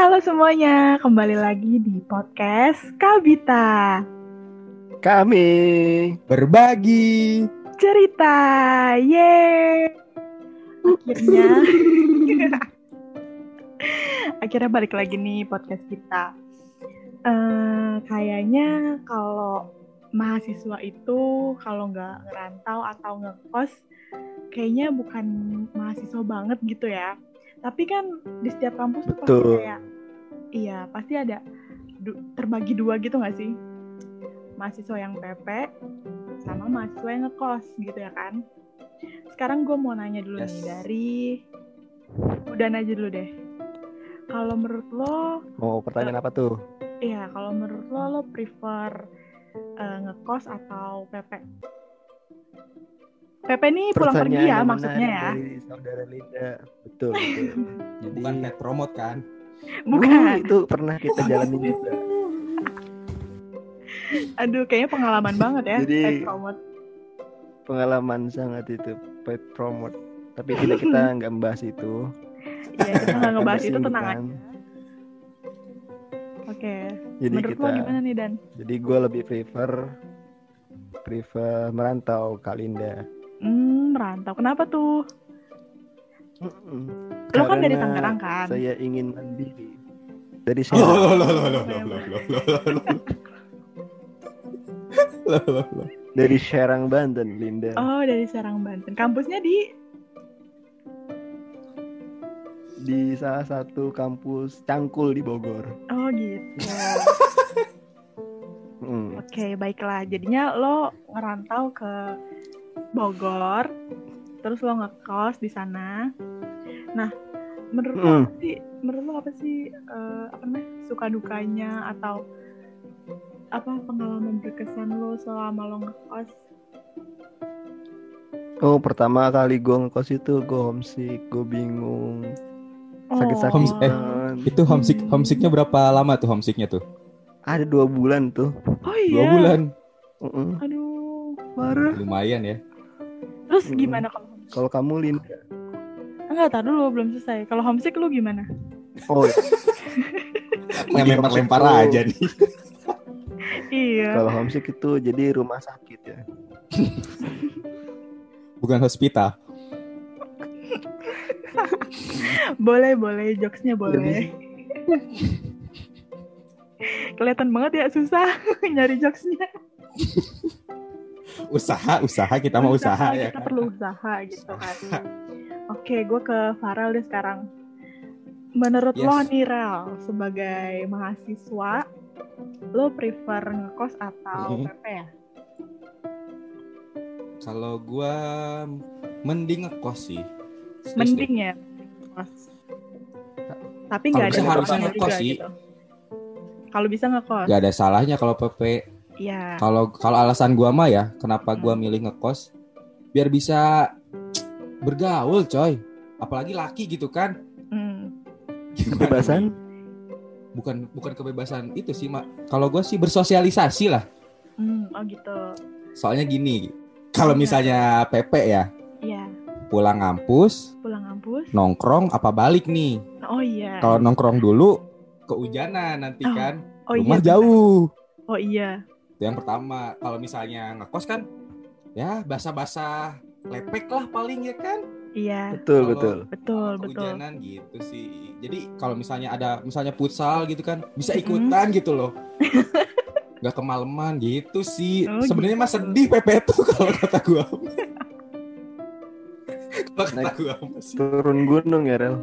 Halo semuanya, kembali lagi di podcast Kabita Kami berbagi Cerita. Yeay. Akhirnya Akhirnya balik lagi nih podcast kita. Eh, kayaknya kalau mahasiswa itu kalau nggak ngerantau atau ngekos kayaknya bukan mahasiswa banget gitu ya. Tapi kan di setiap kampus tuh pasti Betul. kayak iya, pasti ada du- terbagi dua gitu nggak sih? Mahasiswa yang PP sama mahasiswa yang ngekos gitu ya kan. Sekarang gue mau nanya dulu Yes. nih dari udah aja dulu deh. Kalau menurut lo mau pertanyaan apa tuh? Iya, kalau menurut lo, lo prefer eh, ngekos atau PP? PP ini pulang pergi ya maksudnya ya? saudara Linda. Betul, betul. Jadi bukan pet promote kan Bukan. Uh, itu pernah kita jalani juga. Aduh, kayaknya pengalaman banget ya. Jadi- pet promote. Pengalaman sangat itu pet promote. Tapi tidak kita nggak membahas itu. Iya, kita nggak ngebahas itu tenang aja. Oke. Jadi Menurut kita lo gimana nih Dan? jadi gue lebih prefer prefer merantau Kalinda. Hmm, merantau. Kenapa tuh? Mm-mm. Lo kan dari Tangerang kan? Saya ingin mandiri. Dari saya. loh loh loh loh loh loh loh loh loh loh dari Serang Banten, Linda. Oh, dari Serang Banten. Kampusnya di Di salah satu kampus Cangkul di Bogor. Oh, gitu. Mm. Oke, baiklah. Jadinya lo ngerantau ke Bogor, terus lo ngekos di sana. Nah, menurut lo Mm. apa sih? Menurut lo apa sih eh, apa namanya? Suka dukanya atau apa pengalaman berkesan lo selama lo ngekos? Oh, pertama kali gue ngekos itu gue homesick, gue bingung, sakit-sakit. Oh. Eh, itu homesick homesicknya berapa lama tuh homesicknya tuh Ada dua bulan tuh. Oh iya. dua bulan Mm-mm. Aduh. Parah. lumayan ya Terus gimana kalau homesick? Kalau kamu Linda, Enggak, tar dulu belum selesai. Kalau homesick lo gimana? oh iya. lempar lempar Itu- aja nih Iya. kalau homesick itu jadi rumah sakit ya. bukan hospital Boleh, boleh. Jokesnya boleh. Jadi- Kelihatan banget ya susah nyari jokesnya. Usaha usaha kita mau usaha ya kita kan? perlu usaha gitu kan. Oke gue ke Farel deh sekarang. Menurut Yes. lo nih Rel sebagai mahasiswa lo prefer ngekos atau Mhm. PP ya? Kalau gua mending ngekos sih. Mending ya ngekos. Tapi nggak ada harusnya ngekos sih. gitu. Kalau bisa ngekos? Gak ada salahnya kalau PP iya Kalau kalau alasan gua mah ya, kenapa gua Hmm. milih ngekos? Biar bisa bergaul, coy. Apalagi laki gitu kan. Hmm. Kebebasan? Bukan bukan kebebasan itu sih, Mak. Kalau gua sih bersosialisasi lah. Hmm, oh gitu Soalnya gini, kalau misalnya PP ya, iya pulang ngampus, pulang kampus nongkrong apa balik nih? oh iya Kalau nongkrong dulu kehujanan nanti Oh, kan. oh Rumah iya jauh. oh iya Itu yang pertama. Kalau misalnya ngekos kan ya basah-basah lepek lah paling ya kan. iya Betul, Kalau- betul. betul betul kehujanan gitu sih. Jadi kalau misalnya ada misalnya futsal gitu kan bisa ikutan gitu loh. Gak kemalaman gitu sih. Oh, Sebenarnya mah sedih PP tuh kalau kata gua. kalau kata Naik- gua sih. Turun gunung ya, Rel.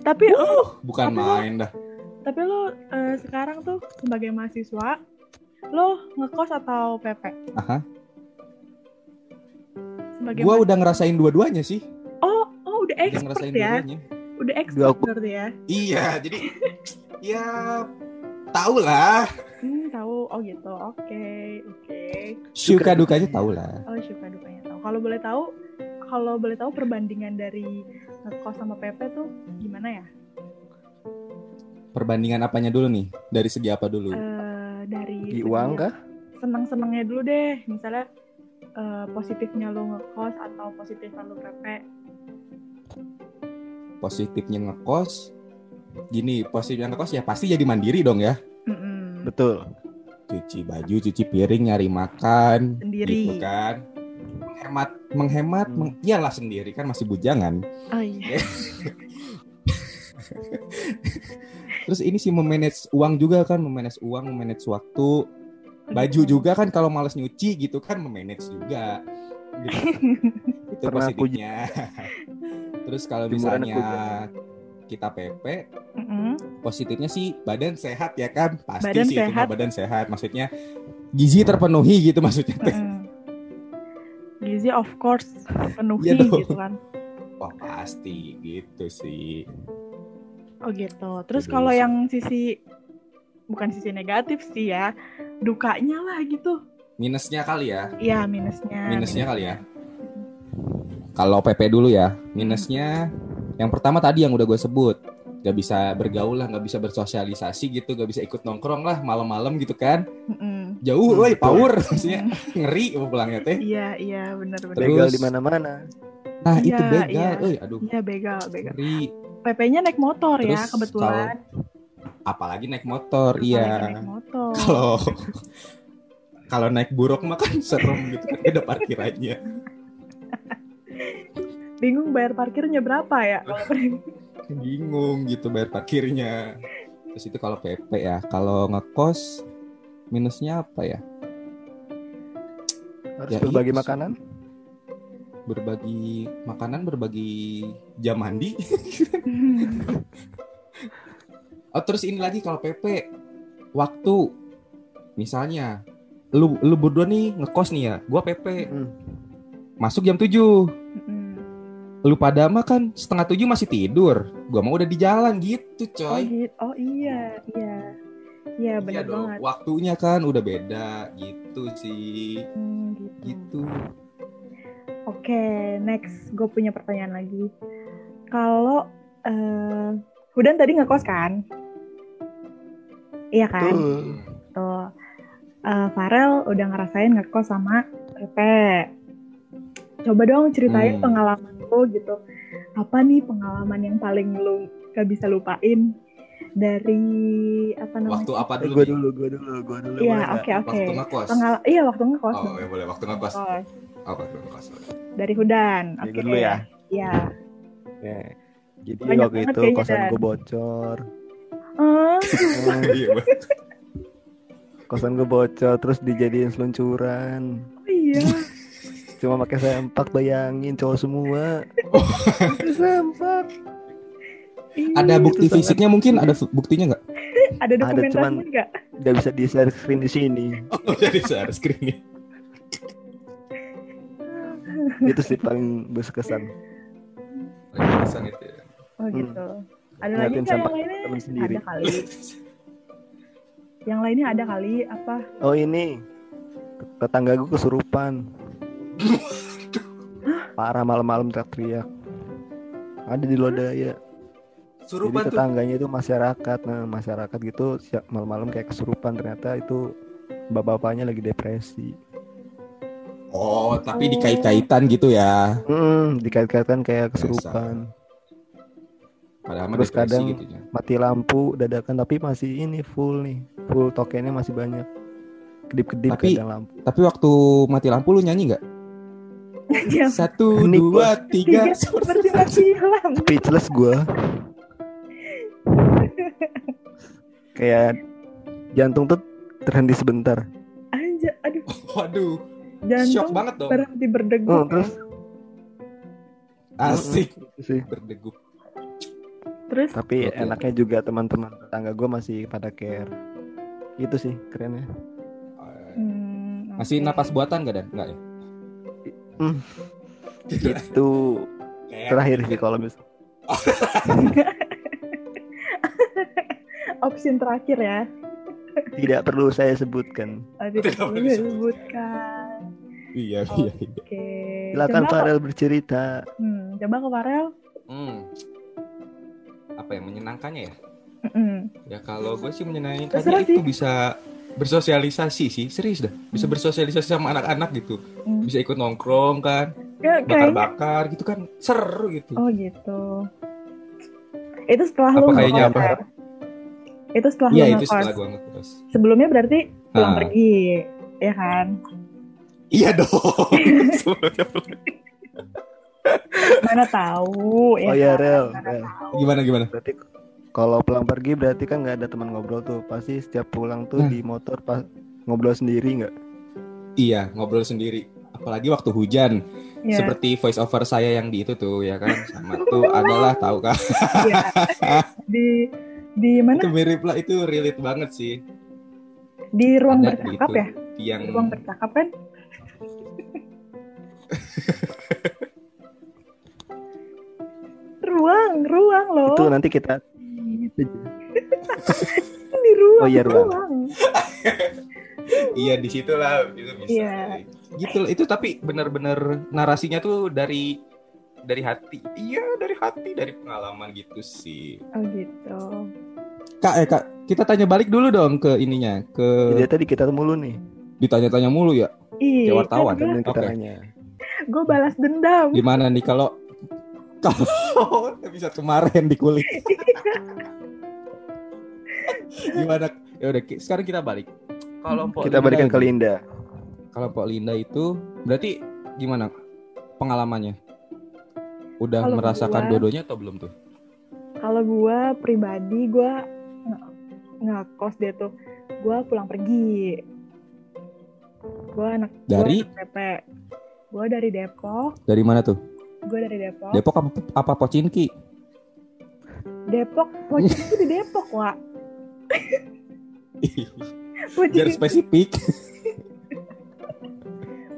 tapi lo Bukan Tapi lo- main dah. Tapi lo eh, sekarang tuh sebagai mahasiswa, lo ngekos atau PP? Aha. Sebagai Gua udah ngerasain dua-duanya sih. oh, oh udah Udah expert ngerasain ya, dua-duanya. udah Dua expert aku- berarti ya. Iya, jadi ya tahu lah. Hmm, tahu. Oh gitu. Oke, oke. Suka dukanya tahu lah. Oh suka dukanya tahu. Kalau boleh tahu, kalau boleh tahu perbandingan dari ngekos sama PP tuh gimana ya? Perbandingan apanya dulu nih? Dari segi apa dulu? Eh, dari uang kah? senang-senangnya dulu deh. Misalnya eh, positifnya lo ngekos atau positifnya lo PP. Positifnya ngekos, gini posisinya ngekos ya pasti jadi mandiri dong ya. Mm-mm. Betul. Cuci baju, cuci piring, nyari makan, Sendiri. gitu kan. Menghemat, menghemat, Hmm. meng- iyalah sendiri kan masih bujangan. Oh iya. Terus ini sih memanage uang juga kan, memanage uang, memanage waktu. Baju juga kan kalau males nyuci gitu kan memanage juga. Gitu. Itu Pernah aku positifnya. Terus kalau misalnya kita PP, Mm-mm. positifnya sih badan sehat ya kan pasti Badan sih itu sehat. mah badan sehat maksudnya gizi terpenuhi gitu maksudnya teh. Mm-mm. Gizi of course penuhi Iya gitu kan. wah pasti gitu sih Oh gitu. Terus Itu kalau yang sisi bukan sisi negatif sih ya, dukanya lah gitu. minusnya kali ya Iya minusnya. minusnya kali ya kalau PP dulu ya minusnya yang pertama tadi yang udah gue sebut gak bisa bergaul lah gak bisa bersosialisasi gitu gak bisa ikut nongkrong lah malam-malam gitu kan Mm-mm. jauh woi power maksudnya ngeri mau pulangnya teh Iya iya benar-benar. Begal di mana-mana. nah Iya, itu begal iya. eh aduh Iya begal begal. ngeri PP-nya naik motor ya Terus kebetulan. apalagi naik motor Apalagi iya Naik motor. kalau kalau naik buruk mah kan serem gitu kan ada parkirannya Bingung bayar parkirnya berapa ya? Kalau bingung gitu bayar parkirnya terus itu kalau PP ya kalau ngekos minusnya apa ya Harus Ya, berbagi itu makanan. berbagi makanan berbagi jam mandi oh terus ini lagi kalau PP waktu misalnya lu lu berdua nih ngekos nih ya gua PP Hmm. masuk jam 7 Mm-mm. lu pada mah kan setengah tujuh masih tidur gua mau udah di jalan gitu Oh coy gitu. Oh iya iya. Iya Iya benar dong, banget. waktunya kan udah beda gitu sih Hmm, gitu. gitu Oke, next gue punya pertanyaan lagi. Kalau eh Hudan tadi ngekos kan? Iya kan? Tuh. Tuh. Eh, Farel udah ngerasain ngekos sama Pepe. Coba dong ceritain Hmm. pengalaman lu gitu. Apa nih pengalaman yang paling lu gak bisa lupain dari apa namanya? waktu apa Eh, dulu gue dulu, gue dulu, gue dulu. Iya, oke oke. waktu ngekos Pengal- iya waktu ngekos. oh ya boleh waktu ngekos Ngekos. oh waktu ngekos Dari Hudan. Ya, Oke. gue dulu ya. Iya. Ya. Jadi Banyak waktu itu kosan gue bocor. Ah, Hmm, iya kosan gue bocor terus dijadiin seluncuran. oh iya. Cuma pakai sempak bayangin cowok semua. Pakai sempak. Ada bukti sangat- fisiknya mungkin ada buktinya nggak Ada dokumentasi cuman- nggak? Udah bisa di share screen di sini. oh jadi share screen Itu sih paling berkesan. Pesan itu ya. Oh Hmm. gitu. Ada lagi Ngeliatin nggak yang lainnya? temen sendiri. Ada kali. Yang lainnya ada kali apa? Oh ini tetangga gue kesurupan. Parah malam-malam teriak-teriak. Ada di Lodaya. Surupan Jadi tuh tetangganya itu masyarakat. Nah masyarakat gitu siap malam-malam kayak kesurupan ternyata itu bapak-bapaknya lagi depresi. Oh tapi Oh. dikait-kaitan gitu ya Hmm, dikait-kaitkan kayak kesurupan. padahal Terus kadang- gitu ya. Mati lampu dadakan tapi masih ini full nih. Full tokennya masih banyak. Kedip-kedip Tapi- kadang lampu. tapi waktu mati lampu lu nyanyi nggak Yang satu dua tiga seperti mati lampu. Speechless gue. kayak jantung tuh terhenti sebentar. Aja, aduh, waduh shock jantung banget dong berhenti berdegup. Oh, terus asik sih. berdegup Terus Tapi Oke. enaknya juga teman-teman tetangga gue masih pada care. Itu sih kerennya. hmm, masih napas buatan gak dan nggak ya Hmm. Gitu. Itu terakhir sih kalau misal. opsi terakhir ya. Tidak perlu saya sebutkan. Oh, Tidak Tidak perlu disebut. disebutkan. Iya iya iya Oke. Silakan Farel bercerita. Hmm, coba ke Farel. Hmm. apa ya menyenangkannya ya Mm-mm. ya kalau gue sih menyenangkannya Terserah itu sih. bisa bersosialisasi sih serius dah bisa Hmm. bersosialisasi sama anak-anak gitu Hmm. bisa ikut nongkrong kan Ya, bakar-bakar gitu kan seru gitu Oh gitu. Itu setelah Apa lu kayaknya apa? Itu setelah Iya lu itu setelah gue ngekos. Sebelumnya berarti pulang Ah. pergi, ya kan? Iya dong. Mana tahu, ya Oh iya, kan? Rel, gimana gimana? Berarti kalau pulang pergi berarti kan nggak ada teman ngobrol tuh. Pasti setiap pulang tuh Nah. di motor pas ngobrol sendiri nggak? Iya ngobrol sendiri. Apalagi waktu hujan. Iya, Seperti voice over saya yang di itu tuh ya kan. Sama tuh adalah tahu kan. iya. Di di mana? itu mirip lah itu relate banget sih. Di ruang Ada di bercakap itu. ya? Yang Di ruang bercakap kan? Ruang, ruang loh. Itu nanti kita di ruang, Oh iya, ruang. ruang. iya di situ lah itu bisa. Iya. Gitu loh. itu tapi benar-benar narasinya tuh dari dari hati. Iya dari hati dari pengalaman gitu sih. Oh gitu. Kak eh kak kita tanya balik dulu dong ke ininya ke Jadi tadi kita mulu nih. ditanya-tanya mulu ya Iya. Wartawan. Kan kita Oke. nanya. Gue balas dendam. gimana nih kalau kalau bisa kemarin di kulit gimana ya udah sekarang kita balik kalau Kita Linda berikan ini- ke Linda. kalau Mpok Linda itu berarti gimana pengalamannya udah Kalau merasakan gua- dua-duanya atau belum tuh Kalau gue pribadi gue nge- ngekos dia tuh, gue pulang pergi. Gue anak gua Dari? anak PP. Gue dari Depok. dari mana tuh Gue dari Depok. Depok apa, apa Pocinki Depok. Pocin itu di Depok, Wak. Biar spesifik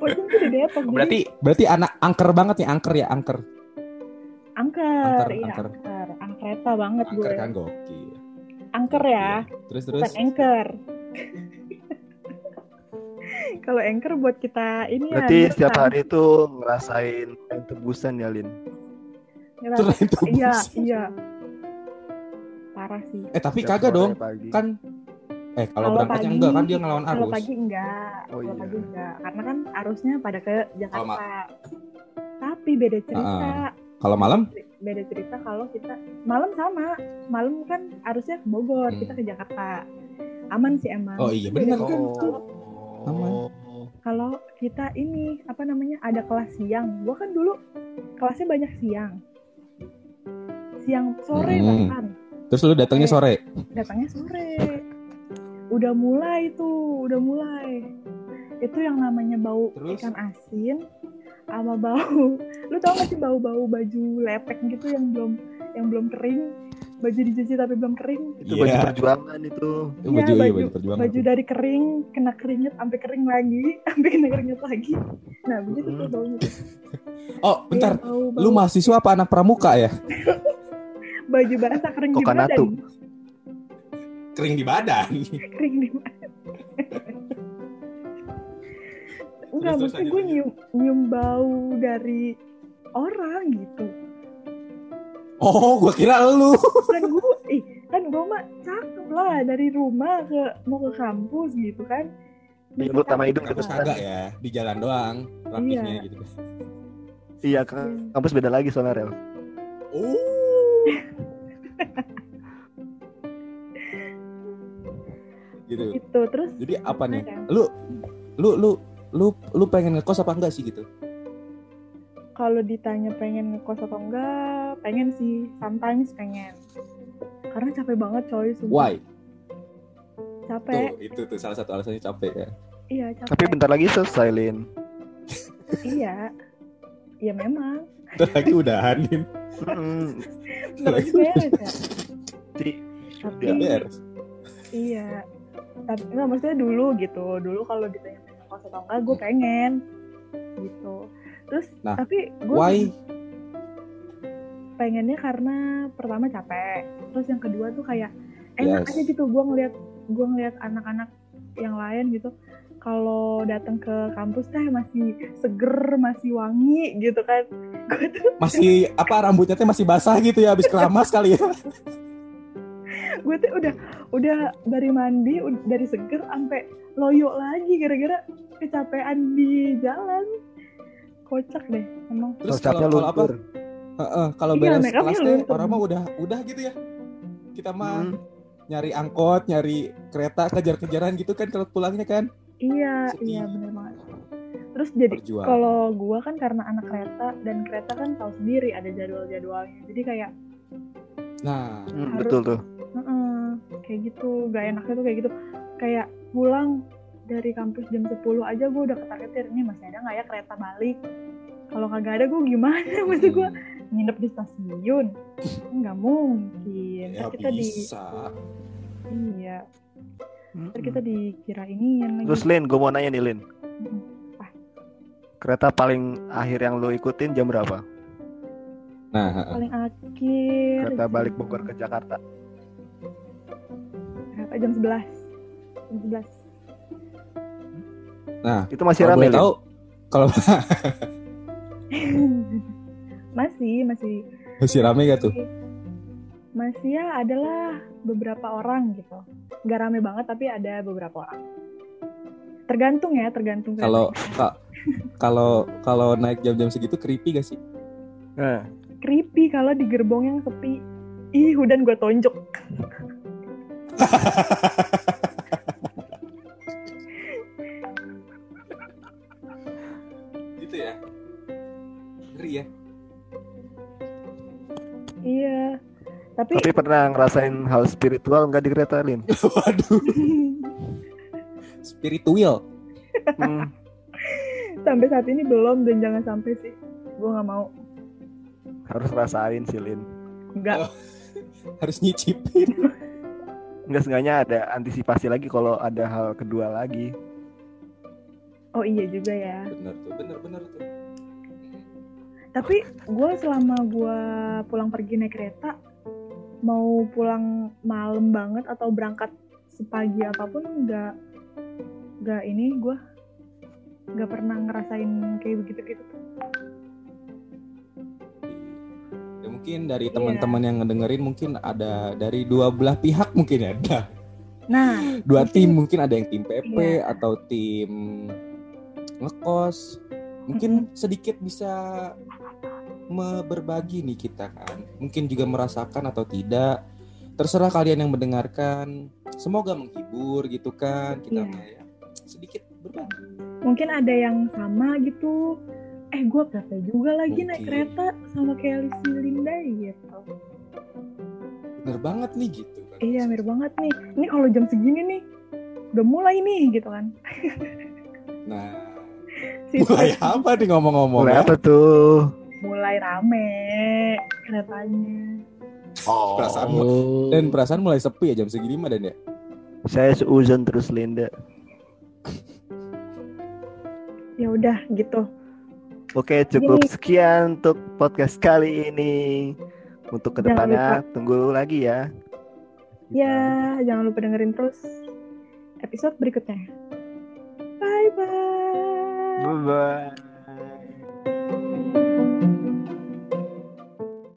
Pocin itu di Depok. jadi berarti berarti anak angker banget nih angker ya angker angker, angker, iya angker. angker. Angkreta banget angker gue. kan gokil Angker ya, terus terus bukan anchor. Kalau anchor buat kita ini ya. Berarti setiap kan, hari tuh ngerasain tebusan ya, Lin. ngerasa- Terus itu Iya, iya. Parah sih. eh tapi Setiap kagak dong pagi. kan eh kalau Kalau berangkatnya pagi- enggak kan dia ngelawan Kalau arus pagi enggak, Oh, kalau iya. pagi enggak, karena kan arusnya pada ke Jakarta. ma- Tapi beda cerita, kalau malam beda cerita kalau kita malam sama, malam kan arusnya ke Bogor, Hmm. kita ke Jakarta. Aman sih emang. Oh iya, bener. cerita. Oh. Aman. Kalau kita ini apa namanya ada kelas siang, gua kan dulu kelasnya banyak siang, siang sore Hmm. bahkan terus lu datangnya sore datangnya sore. Udah mulai tuh, udah mulai. Itu yang namanya bau Terus? ikan asin sama bau. Lu tau gak sih bau-bau baju lepek gitu yang belum yang belum kering, baju dicuci tapi belum kering. Itu Iya. baju perjuangan itu. Iya, baju, iya, baju- baju perjuangan Baju tuh. dari kering kena keringet sampai kering lagi, sampai kena keringet lagi. Nah, begitu tuh Hmm. baunya. oh bentar Iya, bau, bau. lu mahasiswa apa anak pramuka ya baju basah kering di Kokonatu. badan. kering di badan Kering di badan. Enggak, maksudnya gue nyium, nyium bau dari orang gitu. Oh gua kira lu Kan gue, ih, kan gue mah cakep lah dari rumah ke mau ke kampus gitu kan. Iya, lu sama hidung kampus deketan. kagak ya di jalan doang rapihnya Iya. gitu Iya, kan. kampus beda lagi soalnya, Rel. oh gitu Gitu, terus jadi apa nih lu lu lu lu lu pengen ngekos apa enggak sih gitu kalau ditanya pengen ngekos atau enggak, pengen sih, sometimes pengen. Karena capek banget coy, sumpah. why Capek, tuh itu tuh salah satu alasannya capek ya iya capek. Tapi bentar lagi selesai, Lin. Iya, iya memang. Ntar lagi udahanin Mm, Bentar lagi beres ya. Jadi, Tapi Udah beres iya, tapi nggak maksudnya dulu gitu. Dulu kalau ditanya pengen ngekos atau enggak, gue pengen gitu. Terus Nah, tapi gue why pengennya karena pertama capek. Terus yang kedua tuh kayak enak Yes. aja gitu. Gue ngeliat gue ngeliat anak-anak yang lain gitu. Kalau datang ke kampus teh masih seger, masih wangi gitu kan. Gue tuh masih apa rambutnya teh masih basah gitu ya habis keramas kali ya gue tuh udah udah dari mandi dari seger sampai loyo lagi gara-gara kecapean di jalan kocak deh emang terus kalau kalau apa luntur. Heeh, kalau Iya, beres kelas luntur. orang mah udah udah gitu ya. Kita mah Hmm. nyari angkot, nyari kereta, kejar-kejaran gitu kan kalau pulangnya kan. Iya, Sedih. iya bener banget. Terus jadi kalau gua kan karena anak kereta dan kereta kan tahu sendiri ada jadwal-jadwalnya. Jadi kayak Nah, Hmm, Harus- betul tuh. Heeh, kayak gitu, gak enaknya tuh kayak gitu. Kayak pulang dari kampus jam 10 aja gue udah ketar-ketir, ini masih ada nggak ya kereta balik? Kalau kagak ada gue gimana? Maksud gue hmm, nginep di stasiun? Nggak mungkin. ya kita di, bisa. iya, Hmm. ntar kita dikira ini yang lagi. Terus Lin, gue mau nanya nih Lin. Mm-mm. Kereta paling akhir yang lo ikutin jam berapa? Nah, heeh. paling akhir. Kereta jam- balik Bogor ke Jakarta. Berapa? Jam 11 Jam 11 nah, Itu masih kalau rame tahu kalau masih, masih masih rame gak tuh? Masih ya adalah beberapa orang gitu. Nggak rame banget tapi ada beberapa orang. Tergantung ya, tergantung. Kalau kalau kalau naik jam-jam segitu creepy gak sih? Nah, creepy kalau di gerbong yang sepi. Ih, udah gue tonjok. Tapi, tapi pernah ngerasain hal spiritual nggak di kereta Lin? Waduh, spiritual. Hmm, sampai saat ini belum dan jangan sampai sih. Gue nggak mau. harus rasain sih Lin. Nggak. Harus nyicipin. Nggak seenggaknya ada antisipasi lagi kalau ada hal kedua lagi. Oh iya juga ya. Bener tuh, bener-bener tuh. Tapi gue selama gue pulang pergi naik kereta, mau pulang malam banget atau berangkat sepagi apa pun nggak nggak ini gue nggak pernah ngerasain kayak begitu gitu. Ya mungkin dari Iya. teman-teman yang ngedengerin mungkin ada dari dua belah pihak mungkin ya. Ada Nah, dua Mungkin- tim mungkin ada yang tim PP Iya. atau tim ngekos. Mungkin sedikit bisa berbagi nih kita kan. Mungkin juga merasakan atau tidak. Terserah kalian yang mendengarkan. Semoga menghibur gitu kan. Kita mah ya sedikit berbagi. mungkin ada yang sama gitu. Eh, gue PP juga lagi naik Mungkin. kereta sama kayak Lisi Linda gitu. Bener banget nih gitu kan. Iya, mirip banget nih. Ini kalau jam segini nih, udah mulai nih gitu kan. Nah, mulai apa nih ngomong-ngomong Mulai ya? apa tuh? Mulai rame keretanya. Perasaan Oh. Dan perasaan mulai sepi ya jam segini mah dan ya. saya seuzon terus Linda. Ya udah gitu. Oke, cukup Jadi- sekian untuk podcast kali ini. Untuk ke depannya tunggu lagi ya. Ya, jangan lupa dengerin terus episode berikutnya. Bye bye. Bye bye.